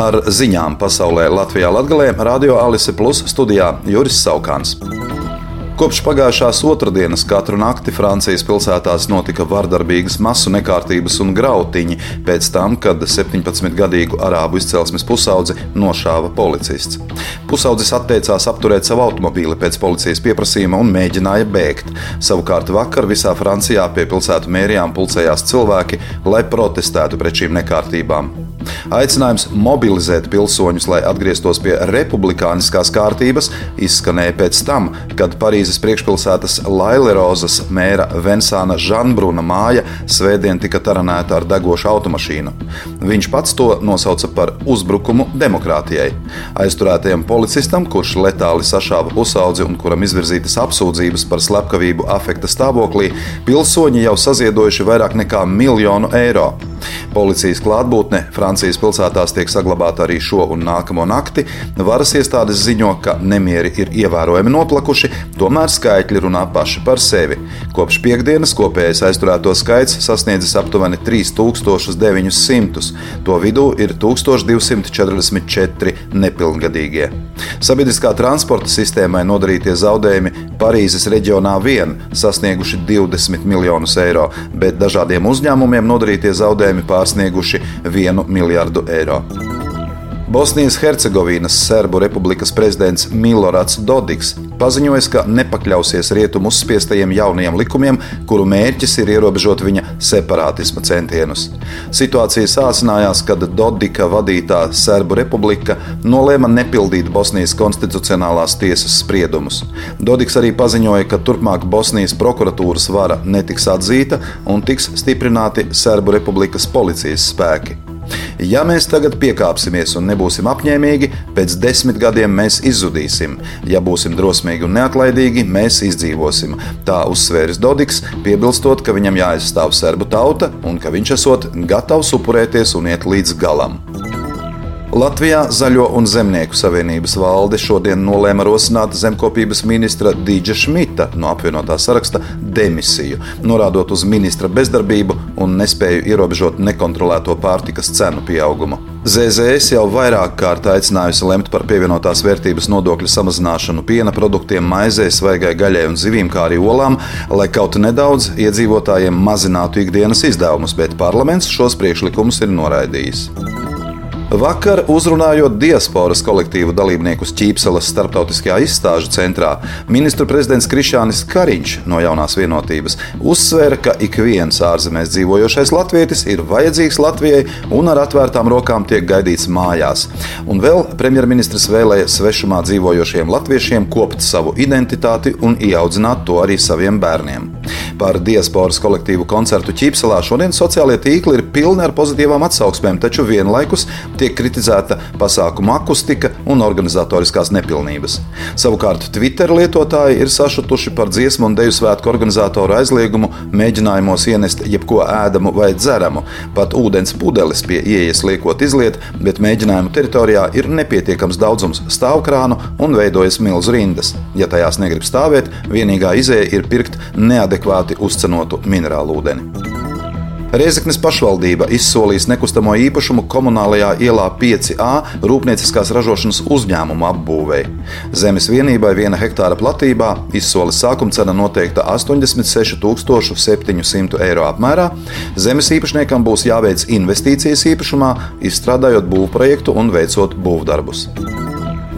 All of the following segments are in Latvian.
Ar ziņām pasaulē Latvijā Latgalē Radio Alise Plus studijā Juris Saukāns. Kopš pagājušās otrdienas katru nakti Francijas pilsētās notika vardarbīgas masu nekārtības un grautiņi pēc tam, kad 17-gadīgu arābu izcelsmes pusaudzi nošāva policists. Pusaudzis atteicās apturēt savu automobīli pēc policijas pieprasījuma un mēģināja bēgt. Savukārt vakar visā Francijā pie pilsētu mērijām pulcējās cilvēki, lai protestētu pret šīm nekārtībām. Aicinājums mobilizēt pilsoņus, lai atgrieztos pie republikāniskās kārtības, izskanēja pēc tam, kad Parīzes priekšpilsētas Lailerozas mēra Vensāna Žanbruna māja svētdien tika taranēta ar degošu automašīnu. Viņš pats to nosauca par uzbrukumu demokrātijai. Aizturētajam policistam, kurš letāli sašāva pusaudzi un kuram izvirzītas apsūdzības par slepkavību afekta stāvoklī, pilsoņi jau saziedojuši vairāk nekā miljonu eiro. Policijas klātbūtne Francijas pilsētās tiek saglabāta arī šo un nākamo nakti. Varas iestādes ziņo, ka nemieri ir ievērojami noplakuši, tomēr skaitļi runā paši par sevi. Kopš piekdienas kopējais aizturēto skaits sasniedzis aptuveni 3900. To vidū ir 1244 nepilngadīgie. Sabiedriskā transporta sistēmai nodarītie zaudējumi Parīzes reģionā vien sasnieguši 20 miljonus eiro, bet dažādiem uzņēmumiem nodarītie zaudējumi pārsnieguši 1 miljardu eiro. Bosnijas Hercegovinas Serbu republikas prezidents Milorāds Dodiks paziņoja, ka nepakļausies rietumu uzspiestajiem jaunajiem likumiem, kuru mērķis ir ierobežot viņa separātisma centienus. Situācija sācinājās, kad Dodika vadītā Serbu republika nolēma nepildīt Bosnijas konstitucionālās tiesas spriedumus. Dodiks arī paziņoja, ka turpmāk Bosnijas prokuratūras vara netiks atzīta un tiks stiprināti Serbu republikas policijas spēki. Ja mēs tagad piekāpsimies un nebūsim apņēmīgi, pēc desmit gadiem mēs izzudīsim. Ja būsim drosmīgi un neatlaidīgi, mēs izdzīvosim. Tā uzsvērs Dodiks, piebilstot, ka viņam jāaizstāv serbu tauta un ka viņš esot gatavs upurēties un iet līdz galam. Latvijā Zaļo un Zemnieku savienības valde šodien nolēma rosināt zemkopības ministra Dīdža Šmita no apvienotā saraksta demisiju, norādot uz ministra bezdarbību un nespēju ierobežot nekontrolēto pārtikas cenu pieaugumu. ZZS jau vairāk kārt aicinājusi lemt par pievienotās vērtības nodokļu samazināšanu piena produktiem, maizei, svaigai gaļai un zivīm, kā arī olām, lai kaut nedaudz iedzīvotājiem mazinātu ikdienas izdevumus, bet parlaments šos priekšlikumus ir noraidījis. Vakar, uzrunājot diasporas kolektīvu dalībniekus Ķīpselas starptautiskajā izstāžu centrā, ministru prezidents Krišānis Kariņš no jaunās vienotības uzsvēra, ka ik viens ārzemēs dzīvojošais latvietis ir vajadzīgs Latvijai un ar atvērtām rokām tiek gaidīts mājās. Un vēl premjerministrs vēlēja svešumā dzīvojošiem latviešiem kopt savu identitāti un ieaudzināt to arī saviem bērniem. Par diasporas kolektīvu koncertu Ķīpselā šodien sociālie tīkli ir pilni ar pozitīvām atsauksmēm, taču vienlaikus tiek kritizēta pasākuma akustika un organizatoriskās nepilnības. Savukārt Twitter lietotāji ir sašutuši par dziesmu un deju svētku organizatoru aizliegumu mēģinājumos ienest jebko ēdamu vai dzeramu. Pat ūdens pudeles pie ieejas liekot izliet, bet mēģinājumu teritorijā ir nepietiekams daudzums stāvkrānu un veidojas milzu rindas. Ja tajās negrib stāvēt, vienīgā izēja ir pirkt neadekvāti uzcenotu minerālu ūdeni. Reizeknas pašvaldība izsolīs nekustamo īpašumu komunālajā ielā 5A rūpnieciskās ražošanas uzņēmumu apbūvēi. Zemes vienībai viena hektāra platībā izsoles sākuma cena noteikta 86,700 eiro apmērā. Zemes īpašniekam būs jāveic investīcijas īpašumā, izstrādājot būvprojektu un veicot būvdarbus.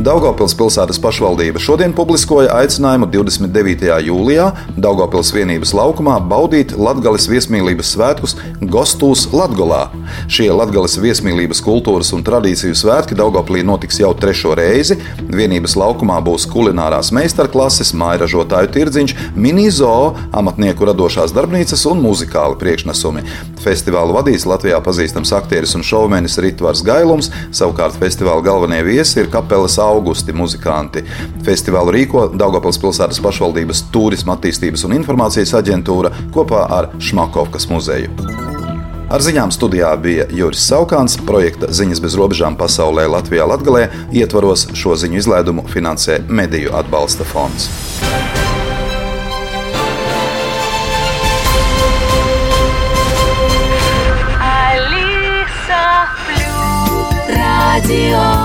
Daugopils pilsētas pašvaldība šodien publiskoja aicinājumu 29. jūlijā Daugopils vienības laukumā baudīt Latgales viesmīlības svētkus Gostūs Latgolā. Šie Latgales viesmīlības kultūras un tradīciju svētki Daugoplī notiks jau trešo reizi. Vienības laukumā būs kulinārās meistarklases, mājražotāju tirdziņš, mini-zoo, amatnieku radošās darbnīcas un muzikāli priekšnesumi. Festivālu vadīs Latvijā pazīstams aktieris un šovmenis Ritvars Gailums, savukārt festivāla galvenie viesi ir kapelas augusti muzikanti. Festivālu rīko Daugopils pilsētas pašvaldības turisma attīstības un informācijas aģentūra kopā ar Šmakovkas muzeju. Ar ziņām studijā bija Juris Saukāns, projekta Ziņas bez robežām pasaulē Latvijā Latgalē ietvaros šo ziņu izlaidumu finansē Mediju atbalsta fonds. ti o.